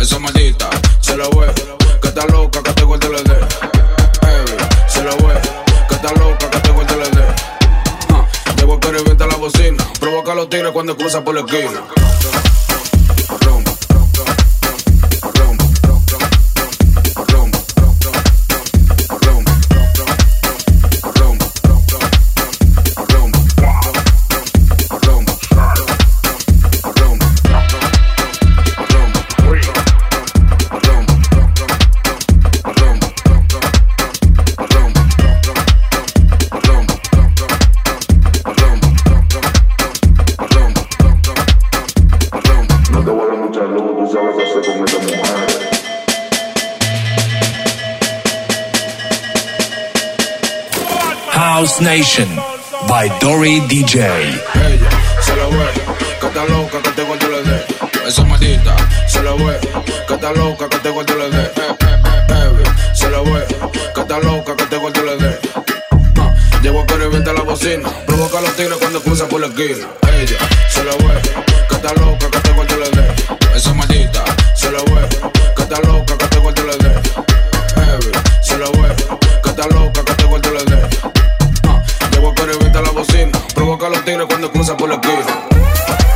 Esa maldita se la ve, que está loca, que te guarde de. Heavy, se la ve, que está loca, que te guarde la de. Ah, Llego que revienta la bocina, provoca los tigres cuando cruza por la esquina. Revienta la bocina, provoca a los tigres cuando cruza por la esquina. Ella se la ve, que está loca, que te guarde la de. Esa maldita se la ve, que está loca, que te guarde la de. Heavy, se la ve, que está loca, que te guarde la de. Ah, Llego a que revienta la bocina, provoca a los tigres cuando cruza por la esquina.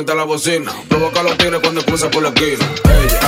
Revienta la bocina, provoca los tigres cuando cruza por la esquina.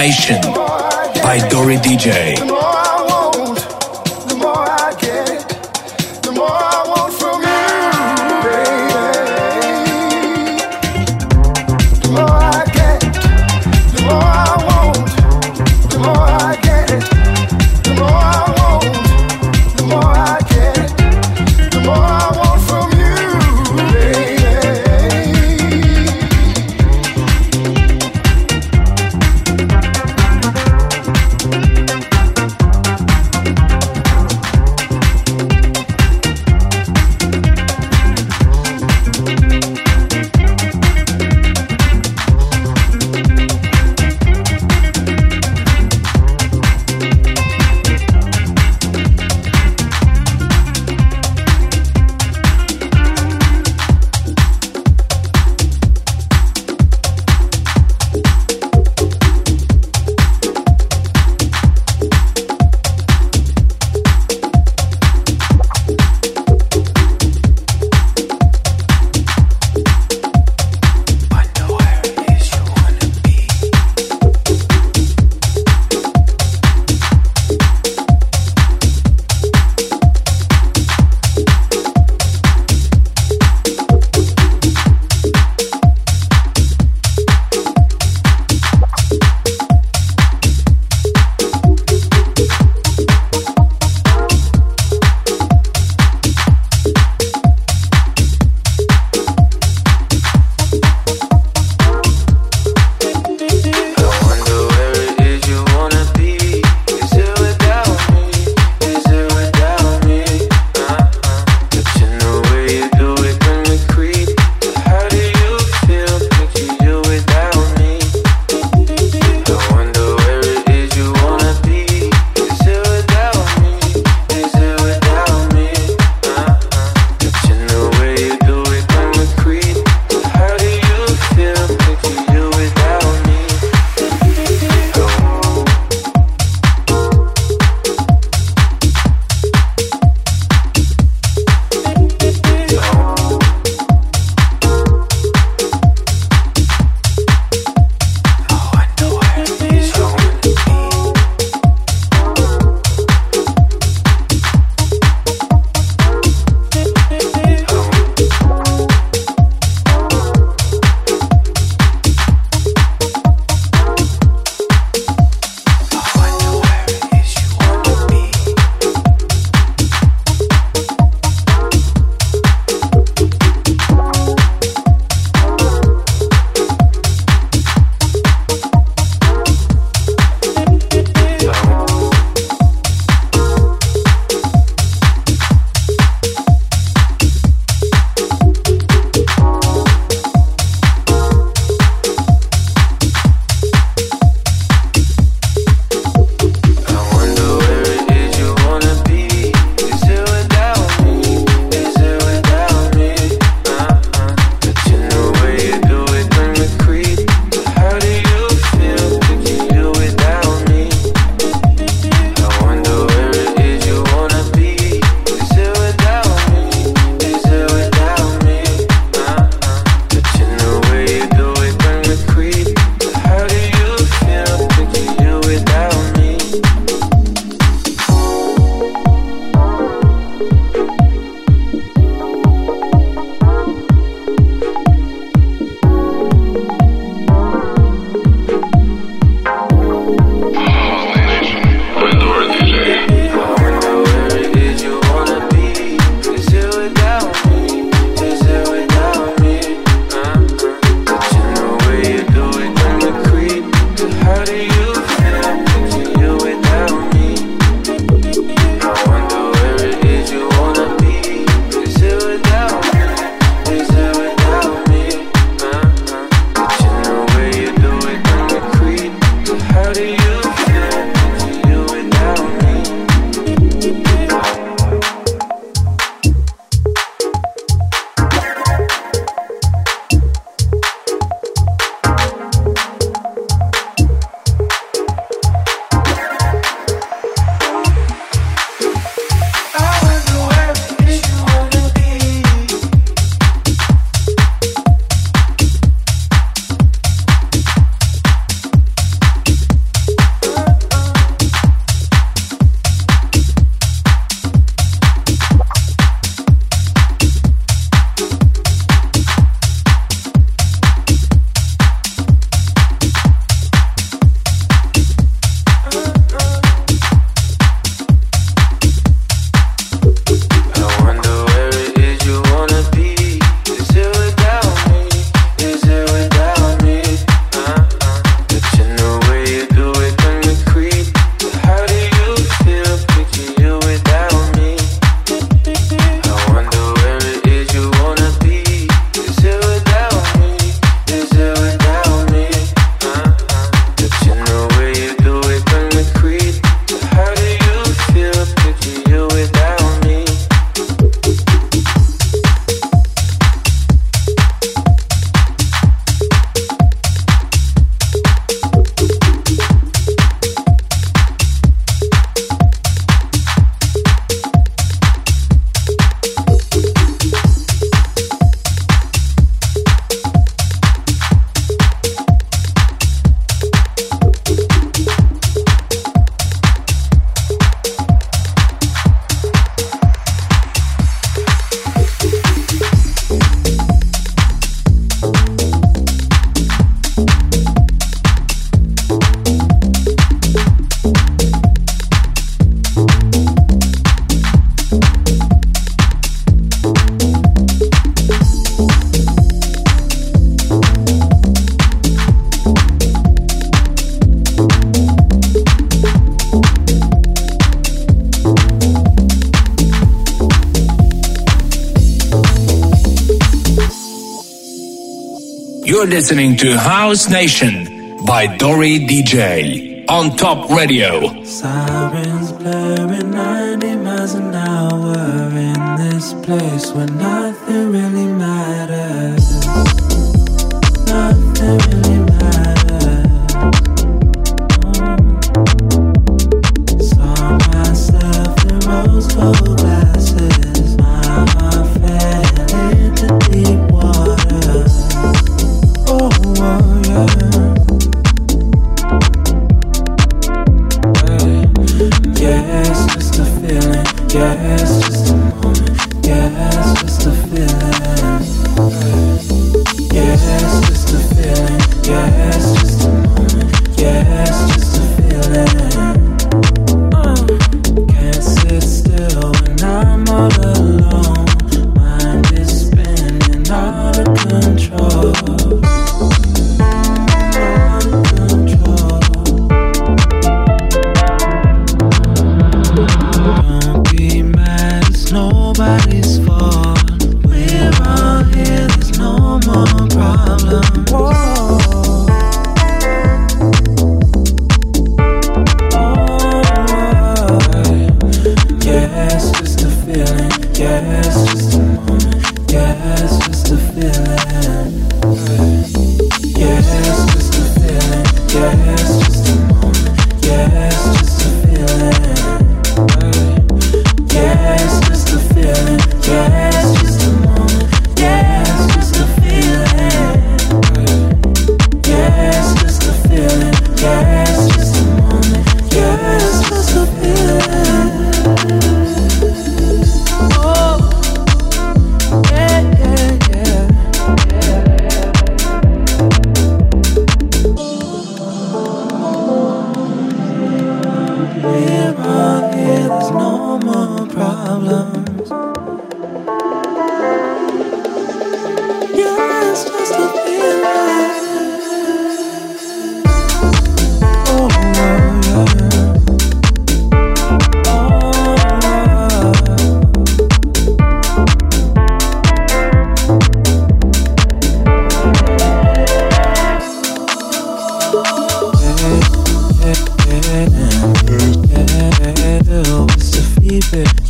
Nation by Dory DJ. listening to House Nation by Dory DJ on Top Radio. Sirens blaring 90 miles an hour in this place where nothing really matters.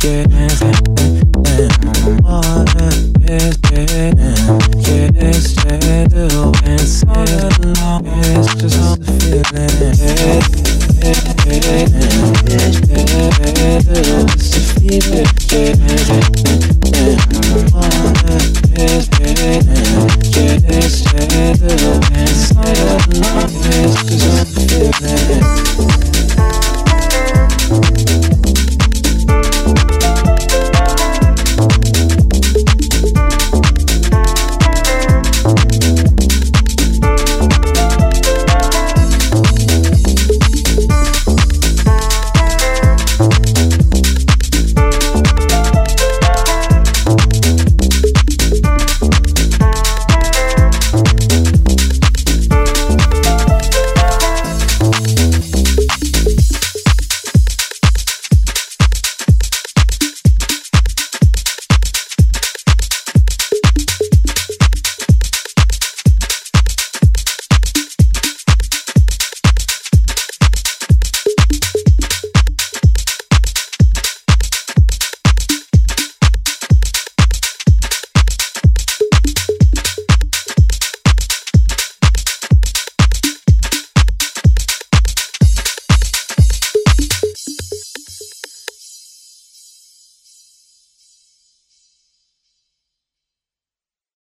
quieres